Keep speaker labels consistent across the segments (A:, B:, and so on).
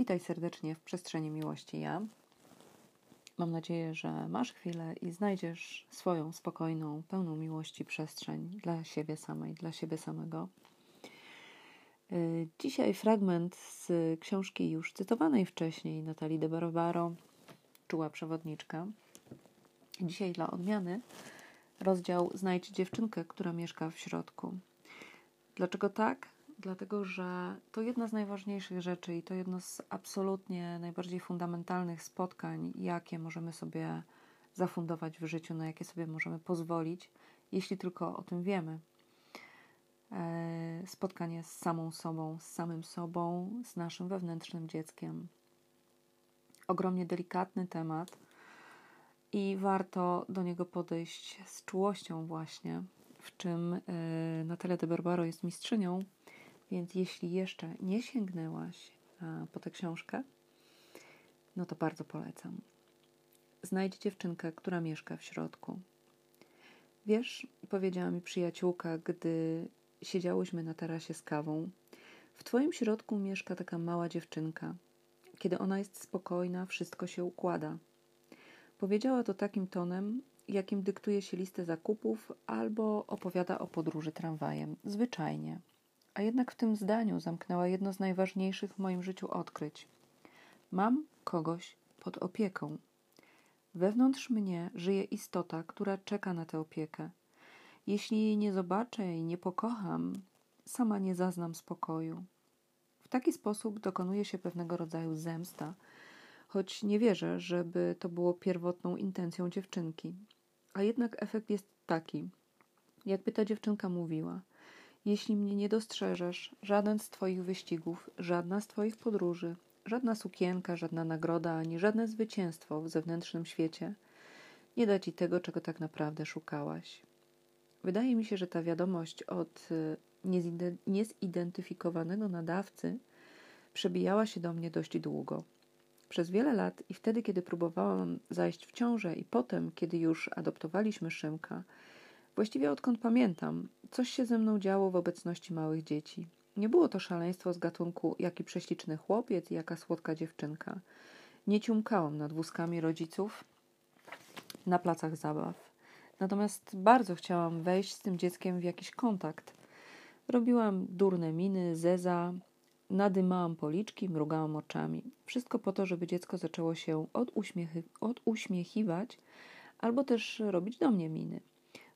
A: Witaj serdecznie w przestrzeni miłości ja. Mam nadzieję, że masz chwilę i znajdziesz swoją spokojną, pełną miłości przestrzeń dla siebie samej, dla siebie samego. Y, dzisiaj fragment z książki już cytowanej wcześniej Natalii de Barbaro, Czuła przewodniczka. Dzisiaj dla odmiany rozdział Znajdź dziewczynkę, która mieszka w środku. Dlaczego tak? Dlatego, że to jedna z najważniejszych rzeczy i to jedno z absolutnie najbardziej fundamentalnych spotkań, jakie możemy sobie zafundować w życiu, na jakie sobie możemy pozwolić, jeśli tylko o tym wiemy. E, spotkanie z samą sobą, z samym sobą, z naszym wewnętrznym dzieckiem. Ogromnie delikatny temat i warto do niego podejść z czułością, właśnie, w czym e, Natalia de Barbaro jest mistrzynią więc jeśli jeszcze nie sięgnęłaś po tę książkę, no to bardzo polecam. Znajdź dziewczynkę, która mieszka w środku. Wiesz, powiedziała mi przyjaciółka, gdy siedziałyśmy na tarasie z kawą, w twoim środku mieszka taka mała dziewczynka. Kiedy ona jest spokojna, wszystko się układa. Powiedziała to takim tonem, jakim dyktuje się listę zakupów albo opowiada o podróży tramwajem. Zwyczajnie a jednak w tym zdaniu zamknęła jedno z najważniejszych w moim życiu odkryć. Mam kogoś pod opieką. Wewnątrz mnie żyje istota, która czeka na tę opiekę. Jeśli jej nie zobaczę i nie pokocham, sama nie zaznam spokoju. W taki sposób dokonuje się pewnego rodzaju zemsta, choć nie wierzę, żeby to było pierwotną intencją dziewczynki. A jednak efekt jest taki, jakby ta dziewczynka mówiła: jeśli mnie nie dostrzeżesz, żaden z Twoich wyścigów, żadna z Twoich podróży, żadna sukienka, żadna nagroda, ani żadne zwycięstwo w zewnętrznym świecie nie da Ci tego, czego tak naprawdę szukałaś. Wydaje mi się, że ta wiadomość od y, niezidentyfikowanego nadawcy przebijała się do mnie dość długo. Przez wiele lat i wtedy, kiedy próbowałam zajść w ciążę, i potem, kiedy już adoptowaliśmy Szymka, Właściwie odkąd pamiętam, coś się ze mną działo w obecności małych dzieci. Nie było to szaleństwo z gatunku jaki prześliczny chłopiec i jaka słodka dziewczynka. Nie ciumkałam nad wózkami rodziców na placach zabaw. Natomiast bardzo chciałam wejść z tym dzieckiem w jakiś kontakt. Robiłam durne miny, zeza, nadymałam policzki, mrugałam oczami. Wszystko po to, żeby dziecko zaczęło się oduśmiechy, oduśmiechiwać albo też robić do mnie miny.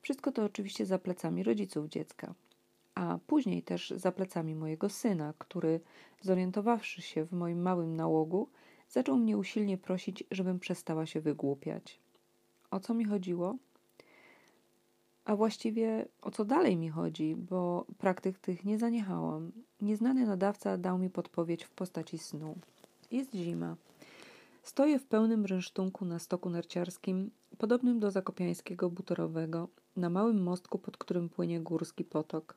A: Wszystko to oczywiście za plecami rodziców dziecka, a później też za plecami mojego syna, który, zorientowawszy się w moim małym nałogu, zaczął mnie usilnie prosić, żebym przestała się wygłupiać. O co mi chodziło? A właściwie o co dalej mi chodzi, bo praktyk tych nie zaniechałam. Nieznany nadawca dał mi podpowiedź w postaci snu. Jest zima. Stoję w pełnym rynsztunku na stoku narciarskim, podobnym do zakopiańskiego butorowego, na małym mostku, pod którym płynie górski potok.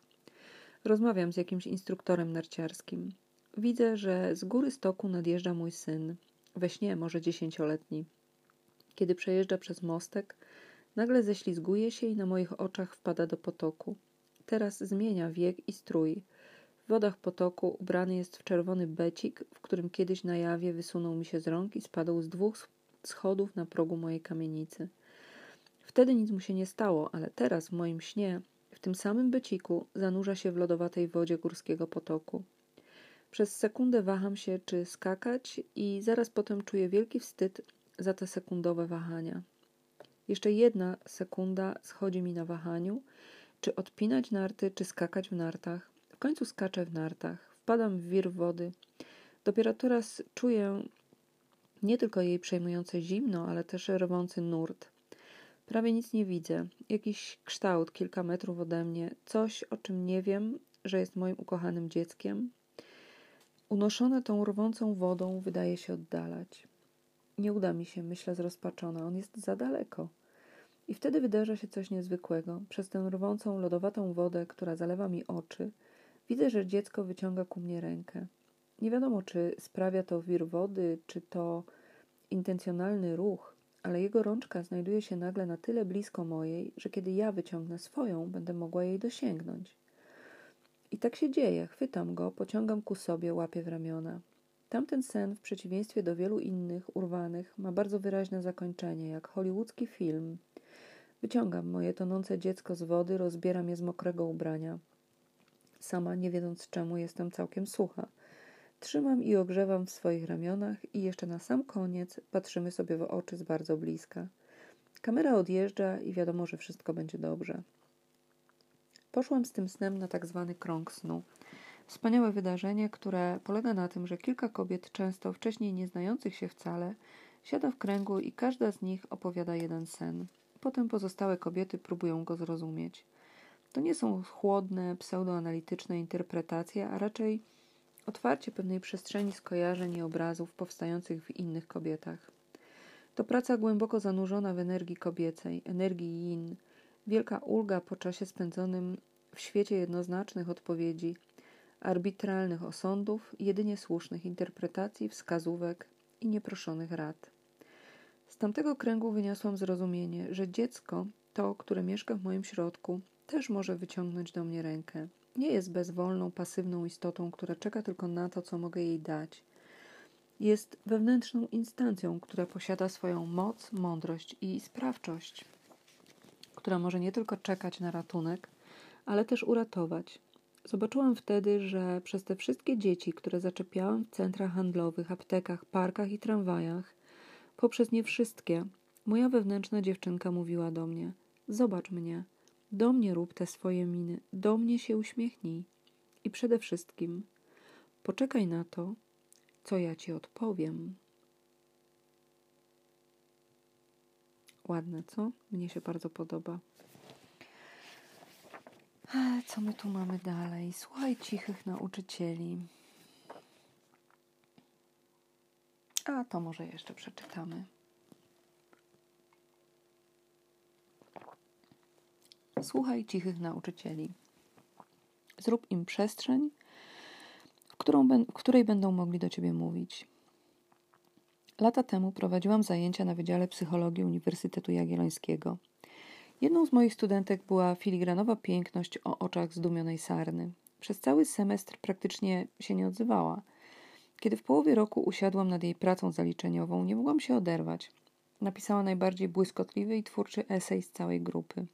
A: Rozmawiam z jakimś instruktorem narciarskim. Widzę, że z góry stoku nadjeżdża mój syn, we śnie może dziesięcioletni. Kiedy przejeżdża przez mostek, nagle ześlizguje się i na moich oczach wpada do potoku. Teraz zmienia wiek i strój. W wodach potoku ubrany jest w czerwony becik, w którym kiedyś na jawie wysunął mi się z rąk i spadł z dwóch schodów na progu mojej kamienicy. Wtedy nic mu się nie stało, ale teraz w moim śnie, w tym samym beciku, zanurza się w lodowatej wodzie górskiego potoku. Przez sekundę waham się, czy skakać, i zaraz potem czuję wielki wstyd za te sekundowe wahania. Jeszcze jedna sekunda schodzi mi na wahaniu, czy odpinać narty, czy skakać w nartach. W końcu skaczę w nartach, wpadam w wir wody. Dopiero teraz czuję nie tylko jej przejmujące zimno, ale też rwący nurt. Prawie nic nie widzę. Jakiś kształt kilka metrów ode mnie, coś o czym nie wiem, że jest moim ukochanym dzieckiem. Unoszone tą rwącą wodą wydaje się oddalać. Nie uda mi się, myślę zrozpaczona. On jest za daleko. I wtedy wydarza się coś niezwykłego. Przez tę rwącą, lodowatą wodę, która zalewa mi oczy, widzę, że dziecko wyciąga ku mnie rękę. Nie wiadomo, czy sprawia to wir wody, czy to intencjonalny ruch, ale jego rączka znajduje się nagle na tyle blisko mojej, że kiedy ja wyciągnę swoją, będę mogła jej dosięgnąć. I tak się dzieje. Chwytam go, pociągam ku sobie, łapię w ramiona. Tamten sen, w przeciwieństwie do wielu innych urwanych, ma bardzo wyraźne zakończenie, jak hollywoodzki film. Wyciągam moje tonące dziecko z wody, rozbieram je z mokrego ubrania. Sama, nie wiedząc czemu, jestem całkiem sucha. Trzymam i ogrzewam w swoich ramionach i jeszcze na sam koniec patrzymy sobie w oczy z bardzo bliska. Kamera odjeżdża i wiadomo, że wszystko będzie dobrze. Poszłam z tym snem na tak zwany krąg snu. Wspaniałe wydarzenie, które polega na tym, że kilka kobiet, często wcześniej nieznających się wcale, siada w kręgu i każda z nich opowiada jeden sen. Potem pozostałe kobiety próbują go zrozumieć. To nie są chłodne, pseudoanalityczne interpretacje, a raczej otwarcie pewnej przestrzeni skojarzeń i obrazów powstających w innych kobietach. To praca głęboko zanurzona w energii kobiecej, energii yin, wielka ulga po czasie spędzonym w świecie jednoznacznych odpowiedzi, arbitralnych osądów, jedynie słusznych interpretacji, wskazówek i nieproszonych rad. Z tamtego kręgu wyniosłam zrozumienie, że dziecko, to, które mieszka w moim środku, też może wyciągnąć do mnie rękę. Nie jest bezwolną, pasywną istotą, która czeka tylko na to, co mogę jej dać. Jest wewnętrzną instancją, która posiada swoją moc, mądrość i sprawczość, która może nie tylko czekać na ratunek, ale też uratować. Zobaczyłam wtedy, że przez te wszystkie dzieci, które zaczepiałam w centrach handlowych, aptekach, parkach i tramwajach, poprzez nie wszystkie, moja wewnętrzna dziewczynka mówiła do mnie: Zobacz mnie, do mnie rób te swoje miny, do mnie się uśmiechnij. I przede wszystkim, poczekaj na to, co ja ci odpowiem. Ładne, co? Mnie się bardzo podoba. Co my tu mamy dalej? Słuchaj cichych nauczycieli. A to może jeszcze przeczytamy. Słuchaj cichych nauczycieli. Zrób im przestrzeń, w, którą, w której będą mogli do ciebie mówić. Lata temu prowadziłam zajęcia na Wydziale Psychologii Uniwersytetu Jagiellońskiego. Jedną z moich studentek była filigranowa piękność o oczach zdumionej sarny. Przez cały semestr praktycznie się nie odzywała. Kiedy w połowie roku usiadłam nad jej pracą zaliczeniową, nie mogłam się oderwać. Napisała najbardziej błyskotliwy i twórczy esej z całej grupy.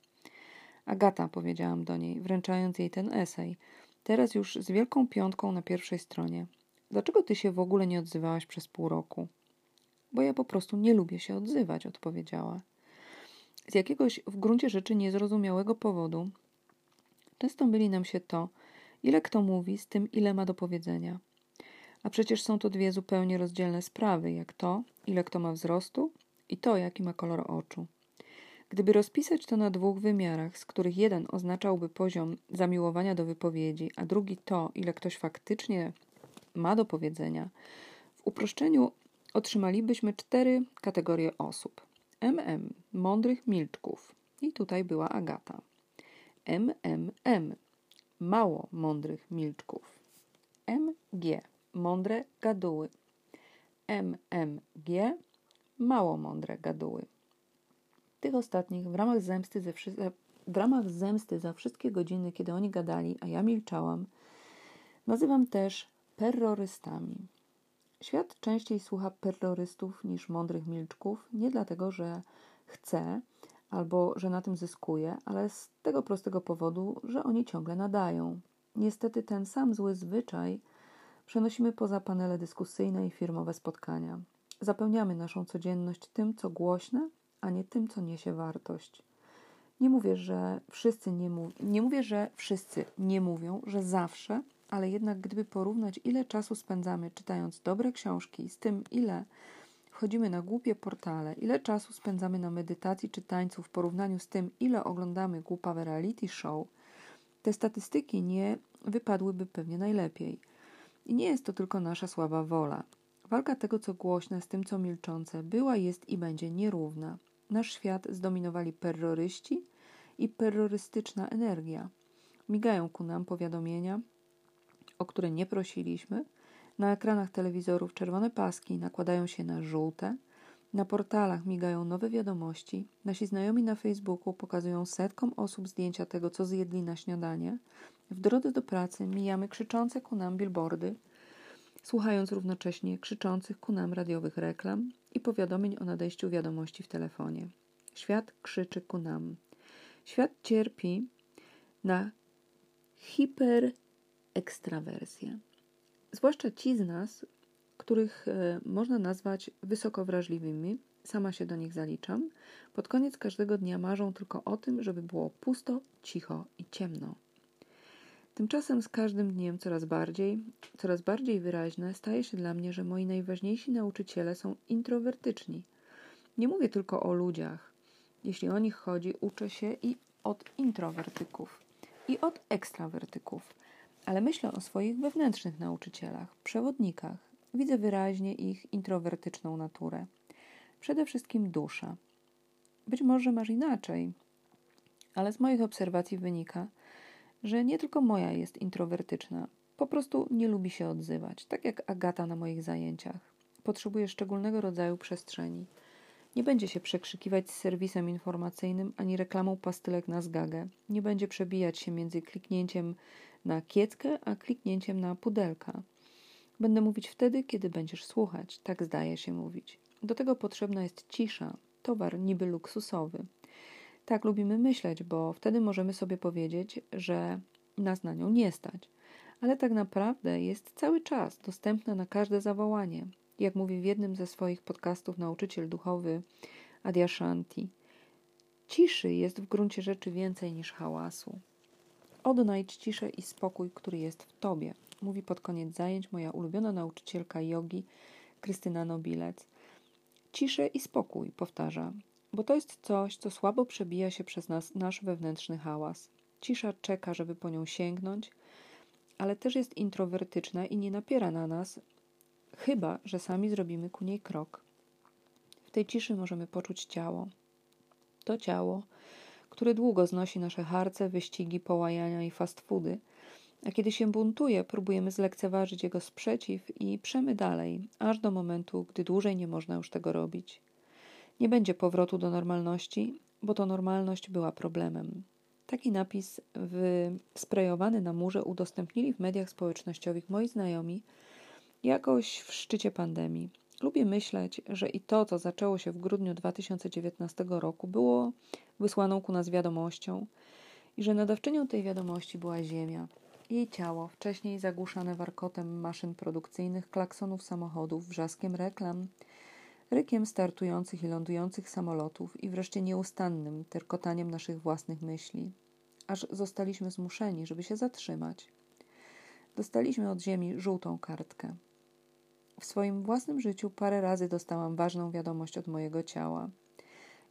A: Agata, powiedziałam do niej, wręczając jej ten esej, teraz już z wielką piątką na pierwszej stronie. Dlaczego ty się w ogóle nie odzywałaś przez pół roku? Bo ja po prostu nie lubię się odzywać, odpowiedziała. Z jakiegoś w gruncie rzeczy niezrozumiałego powodu często myli nam się to, ile kto mówi, z tym, ile ma do powiedzenia. A przecież są to dwie zupełnie rozdzielne sprawy, jak to, ile kto ma wzrostu i to, jaki ma kolor oczu. Gdyby rozpisać to na dwóch wymiarach, z których jeden oznaczałby poziom zamiłowania do wypowiedzi, a drugi to, ile ktoś faktycznie ma do powiedzenia, w uproszczeniu otrzymalibyśmy cztery kategorie osób. MM mądrych milczków. I tutaj była Agata. MMM mało mądrych milczków. MG mądre gaduły. MMG mało mądre gaduły. Tych ostatnich w ramach zemsty, ze w ramach zemsty za wszystkie godziny, kiedy oni gadali, a ja milczałam, nazywam też terrorystami. Świat częściej słucha terrorystów niż mądrych milczków, nie dlatego, że chce albo że na tym zyskuje, ale z tego prostego powodu, że oni ciągle nadają. Niestety ten sam zły zwyczaj przenosimy poza panele dyskusyjne i firmowe spotkania. Zapełniamy naszą codzienność tym, co głośne, a nie tym, co niesie wartość. Nie mówię, że wszyscy nie, mów- nie mówię, że wszyscy nie mówią, że zawsze, ale jednak gdyby porównać, ile czasu spędzamy czytając dobre książki z tym, ile wchodzimy na głupie portale, ile czasu spędzamy na medytacji czy tańcu w porównaniu z tym, ile oglądamy głupawe reality show, te statystyki nie wypadłyby pewnie najlepiej. I nie jest to tylko nasza słaba wola. Walka tego, co głośne, z tym, co milczące, była, jest i będzie nierówna. Nasz świat zdominowali terroryści i terrorystyczna energia. Migają ku nam powiadomienia, o które nie prosiliśmy. Na ekranach telewizorów czerwone paski nakładają się na żółte. Na portalach migają nowe wiadomości. Nasi znajomi na Facebooku pokazują setkom osób zdjęcia tego, co zjedli na śniadanie. W drodze do pracy mijamy krzyczące ku nam billboardy. Słuchając równocześnie krzyczących ku nam radiowych reklam i powiadomień o nadejściu wiadomości w telefonie. Świat krzyczy ku nam. Świat cierpi na hiperekstrawersję. Zwłaszcza ci z nas, których e, można nazwać wysoko wrażliwymi, sama się do nich zaliczam, pod koniec każdego dnia marzą tylko o tym, żeby było pusto, cicho i ciemno. Tymczasem z każdym dniem coraz bardziej, coraz bardziej wyraźne staje się dla mnie, że moi najważniejsi nauczyciele są introwertyczni. Nie mówię tylko o ludziach. Jeśli o nich chodzi, uczę się i od introwertyków, i od ekstrawertyków, ale myślę o swoich wewnętrznych nauczycielach, przewodnikach. Widzę wyraźnie ich introwertyczną naturę. Przede wszystkim dusza. Być może masz inaczej, ale z moich obserwacji wynika, że nie tylko moja jest introwertyczna, po prostu nie lubi się odzywać, tak jak Agata na moich zajęciach. Potrzebuje szczególnego rodzaju przestrzeni. Nie będzie się przekrzykiwać z serwisem informacyjnym ani reklamą pastylek na zgagę. Nie będzie przebijać się między kliknięciem na kieckę, a kliknięciem na pudelka. Będę mówić wtedy, kiedy będziesz słuchać, tak zdaje się mówić. Do tego potrzebna jest cisza, towar niby luksusowy. Tak lubimy myśleć, bo wtedy możemy sobie powiedzieć, że nas na nią nie stać. Ale tak naprawdę jest cały czas dostępna na każde zawołanie. Jak mówi w jednym ze swoich podcastów nauczyciel duchowy Adyashanti, ciszy jest w gruncie rzeczy więcej niż hałasu. Odnajdź ciszę i spokój, który jest w tobie, mówi pod koniec zajęć moja ulubiona nauczycielka jogi Krystyna Nobilec. Ciszę i spokój, powtarza bo to jest coś, co słabo przebija się przez nas, nasz wewnętrzny hałas. Cisza czeka, żeby po nią sięgnąć, ale też jest introwertyczna i nie napiera na nas, chyba że sami zrobimy ku niej krok. W tej ciszy możemy poczuć ciało. To ciało, które długo znosi nasze harce, wyścigi, połajania i fast foody, a kiedy się buntuje, próbujemy zlekceważyć jego sprzeciw i przemy dalej, aż do momentu, gdy dłużej nie można już tego robić. Nie będzie powrotu do normalności, bo to normalność była problemem. Taki napis sprejowany na murze udostępnili w mediach społecznościowych moi znajomi jakoś w szczycie pandemii. Lubię myśleć, że i to, co zaczęło się w grudniu 2019 roku, było wysłaną ku nas wiadomością i że nadawczynią tej wiadomości była Ziemia. Jej ciało, wcześniej zagłuszane warkotem maszyn produkcyjnych, klaksonów samochodów, wrzaskiem reklam, rykiem startujących i lądujących samolotów i wreszcie nieustannym terkotaniem naszych własnych myśli, aż zostaliśmy zmuszeni, żeby się zatrzymać. Dostaliśmy od ziemi żółtą kartkę. W swoim własnym życiu parę razy dostałam ważną wiadomość od mojego ciała.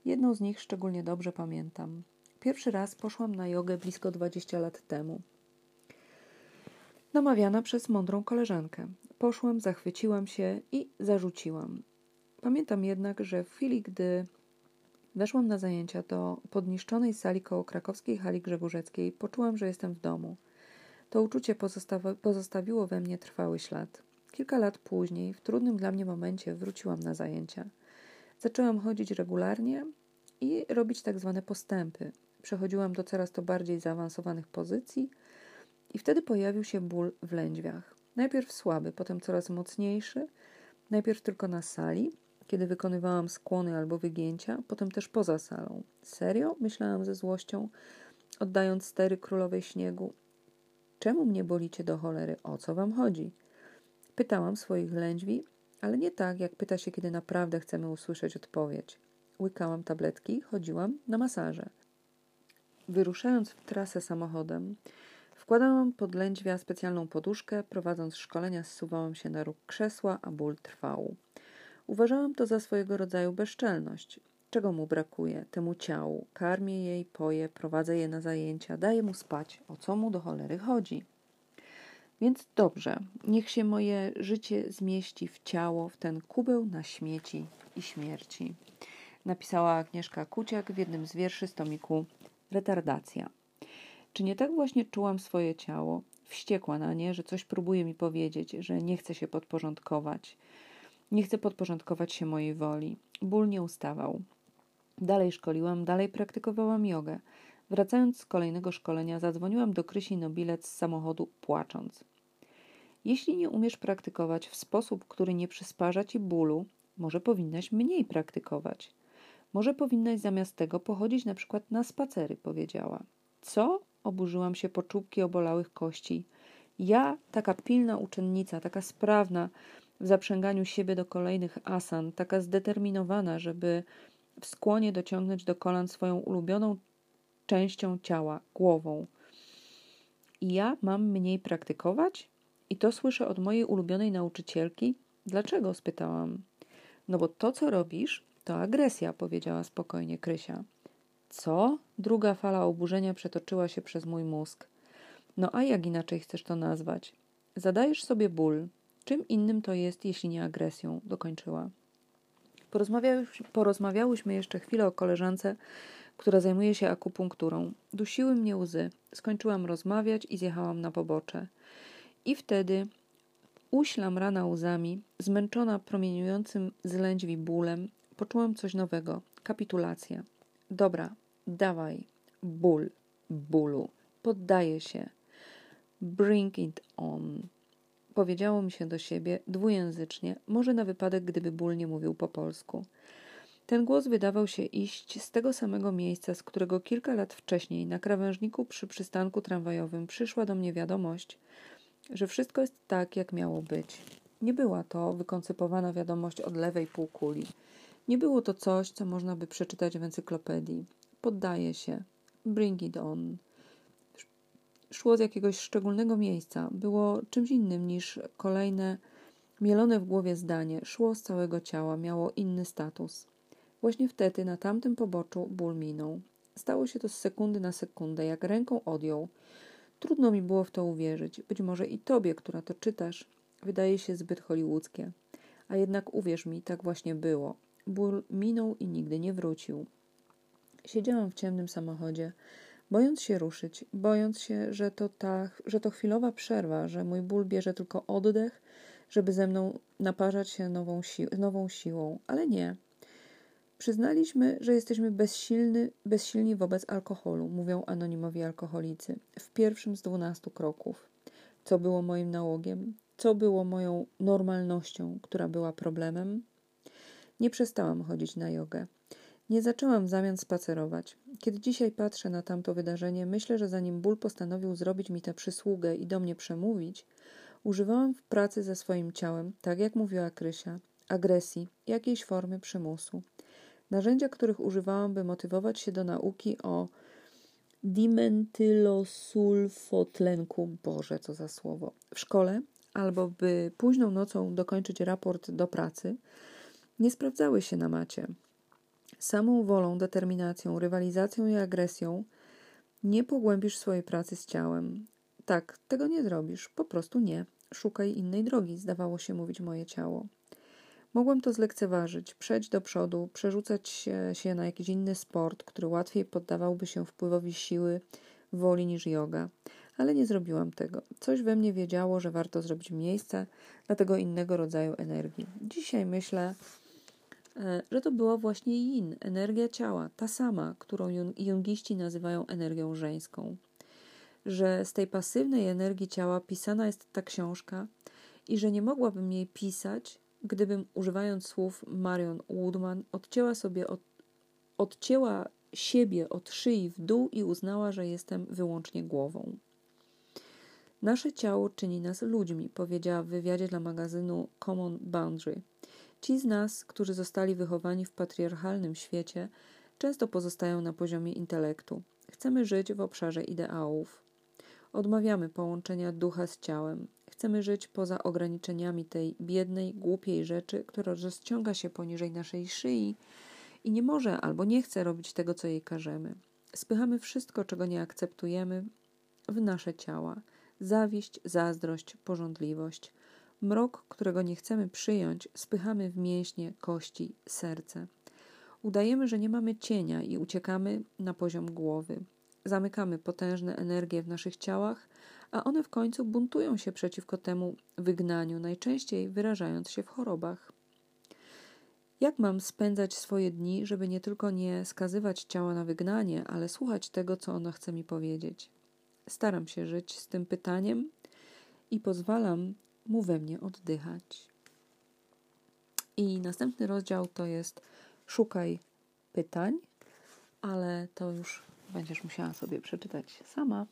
A: Jedną z nich szczególnie dobrze pamiętam. Pierwszy raz poszłam na jogę blisko 20 lat temu. Namawiana przez mądrą koleżankę. Poszłam, zachwyciłam się i zarzuciłam. Pamiętam jednak, że w chwili, gdy weszłam na zajęcia do podniszczonej sali koło krakowskiej hali Grzegórzeckiej, poczułam, że jestem w domu. To uczucie pozostawiło we mnie trwały ślad. Kilka lat później, w trudnym dla mnie momencie, wróciłam na zajęcia. Zaczęłam chodzić regularnie i robić tak zwane postępy. Przechodziłam do coraz to bardziej zaawansowanych pozycji i wtedy pojawił się ból w lędźwiach. Najpierw słaby, potem coraz mocniejszy, najpierw tylko na sali, kiedy wykonywałam skłony albo wygięcia, potem też poza salą. Serio? Myślałam ze złością, oddając stery królowej śniegu. Czemu mnie bolicie do cholery? O co wam chodzi? Pytałam swoich lędźwi, ale nie tak, jak pyta się, kiedy naprawdę chcemy usłyszeć odpowiedź. Łykałam tabletki, chodziłam na masaże. Wyruszając w trasę samochodem, wkładałam pod lędźwia specjalną poduszkę, prowadząc szkolenia zsuwałam się na róg krzesła, a ból trwał. Uważałam to za swojego rodzaju bezczelność. Czego mu brakuje? Temu ciału. Karmię jej, poję, prowadzę je na zajęcia, daję mu spać. O co mu do cholery chodzi? Więc dobrze, niech się moje życie zmieści w ciało, w ten kubeł na śmieci i śmierci. Napisała Agnieszka Kuciak w jednym z wierszy z tomiku Retardacja. Czy nie tak właśnie czułam swoje ciało? Wściekła na nie, że coś próbuje mi powiedzieć, że nie chce się podporządkować. Nie chcę podporządkować się mojej woli. Ból nie ustawał. Dalej szkoliłam, dalej praktykowałam jogę. Wracając z kolejnego szkolenia, zadzwoniłam do Krysi Nobilec z samochodu, płacząc. Jeśli nie umiesz praktykować w sposób, który nie przysparza ci bólu, może powinnaś mniej praktykować. Może powinnaś zamiast tego pochodzić na przykład na spacery, powiedziała. Co? Oburzyłam się po czubki obolałych kości. Ja, taka pilna uczennica, taka sprawna w zaprzęganiu siebie do kolejnych asan, taka zdeterminowana, żeby w skłonie dociągnąć do kolan swoją ulubioną częścią ciała, głową. I ja mam mniej praktykować? I to słyszę od mojej ulubionej nauczycielki? Dlaczego? spytałam. No bo to, co robisz, to agresja, powiedziała spokojnie Krysia. Co? Druga fala oburzenia przetoczyła się przez mój mózg. No a jak inaczej chcesz to nazwać? Zadajesz sobie ból. Czym innym to jest, jeśli nie agresją? Dokończyła. Porozmawiałyśmy jeszcze chwilę o koleżance, która zajmuje się akupunkturą. Dusiły mnie łzy. Skończyłam rozmawiać i zjechałam na pobocze. I wtedy uślam rana łzami, zmęczona promieniującym z lędźwi bólem, poczułam coś nowego. Kapitulacja. Dobra, dawaj. Ból. Bólu. Poddaję się. Bring it on. Powiedziało mi się do siebie dwujęzycznie, może na wypadek, gdyby ból nie mówił po polsku. Ten głos wydawał się iść z tego samego miejsca, z którego kilka lat wcześniej na krawężniku przy przystanku tramwajowym przyszła do mnie wiadomość, że wszystko jest tak, jak miało być. Nie była to wykoncypowana wiadomość od lewej półkuli. Nie było to coś, co można by przeczytać w encyklopedii. Poddaje się. Bring it on. Szło z jakiegoś szczególnego miejsca. Było czymś innym niż kolejne mielone w głowie zdanie. Szło z całego ciała, miało inny status. Właśnie wtedy na tamtym poboczu ból minął. Stało się to z sekundy na sekundę, jak ręką odjął. Trudno mi było w to uwierzyć. Być może i tobie, która to czytasz, wydaje się zbyt hollywoodzkie. A jednak uwierz mi, tak właśnie było. Ból minął i nigdy nie wrócił. Siedziałam w ciemnym samochodzie, bojąc się ruszyć, bojąc się, że to, ta, że to chwilowa przerwa, że mój ból bierze tylko oddech, żeby ze mną naparzać się nową, si nową siłą. Ale nie. Przyznaliśmy, że jesteśmy bezsilny, bezsilni wobec alkoholu, mówią anonimowi alkoholicy, w pierwszym z dwunastu kroków. Co było moim nałogiem? Co było moją normalnością, która była problemem? Nie przestałam chodzić na jogę. Nie zaczęłam w zamian spacerować. Kiedy dzisiaj patrzę na tamto wydarzenie, myślę, że zanim ból postanowił zrobić mi tę przysługę i do mnie przemówić, używałam w pracy ze swoim ciałem, tak jak mówiła Krysia, agresji, jakiejś formy przymusu. Narzędzia, których używałam, by motywować się do nauki o dimentylosulfotlenku, Boże, co za słowo, w szkole, albo by późną nocą dokończyć raport do pracy, nie sprawdzały się na macie. Samą wolą, determinacją, rywalizacją i agresją nie pogłębisz swojej pracy z ciałem. Tak, tego nie zrobisz, po prostu nie. Szukaj innej drogi, zdawało się mówić moje ciało. Mogłem to zlekceważyć, przejść do przodu, przerzucać się, na jakiś inny sport, który łatwiej poddawałby się wpływowi siły, woli niż yoga. Ale nie zrobiłam tego. Coś we mnie wiedziało, że warto zrobić miejsce dla tego innego rodzaju energii. Dzisiaj myślę, że to była właśnie yin, energia ciała, ta sama, którą jungiści nazywają energią żeńską. Że z tej pasywnej energii ciała pisana jest ta książka i że nie mogłabym jej pisać, gdybym używając słów Marion Woodman odcięła sobie od, odcięła siebie od szyi w dół i uznała, że jestem wyłącznie głową. Nasze ciało czyni nas ludźmi, powiedziała w wywiadzie dla magazynu Common Boundary. Ci z nas, którzy zostali wychowani w patriarchalnym świecie, często pozostają na poziomie intelektu. Chcemy żyć w obszarze ideałów. Odmawiamy połączenia ducha z ciałem. Chcemy żyć poza ograniczeniami tej biednej, głupiej rzeczy, która rozciąga się poniżej naszej szyi i nie może albo nie chce robić tego, co jej każemy. Spychamy wszystko, czego nie akceptujemy, w nasze ciała. Zawiść, zazdrość, porządliwość. Mrok, którego nie chcemy przyjąć, spychamy w mięśnie, kości, serce. Udajemy, że nie mamy cienia i uciekamy na poziom głowy. Zamykamy potężne energie w naszych ciałach, a one w końcu buntują się przeciwko temu wygnaniu, najczęściej wyrażając się w chorobach. Jak mam spędzać swoje dni, żeby nie tylko nie skazywać ciała na wygnanie, ale słuchać tego, co ono chce mi powiedzieć? Staram się żyć z tym pytaniem i pozwalam mu we mnie oddychać. I następny rozdział to jest szukaj pytań, ale to już będziesz musiała sobie przeczytać sama.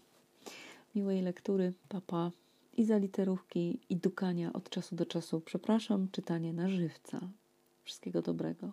A: Miłej lektury, papa. I za literówki i dukania od czasu do czasu. Przepraszam, czytanie na żywca. Wszystkiego dobrego.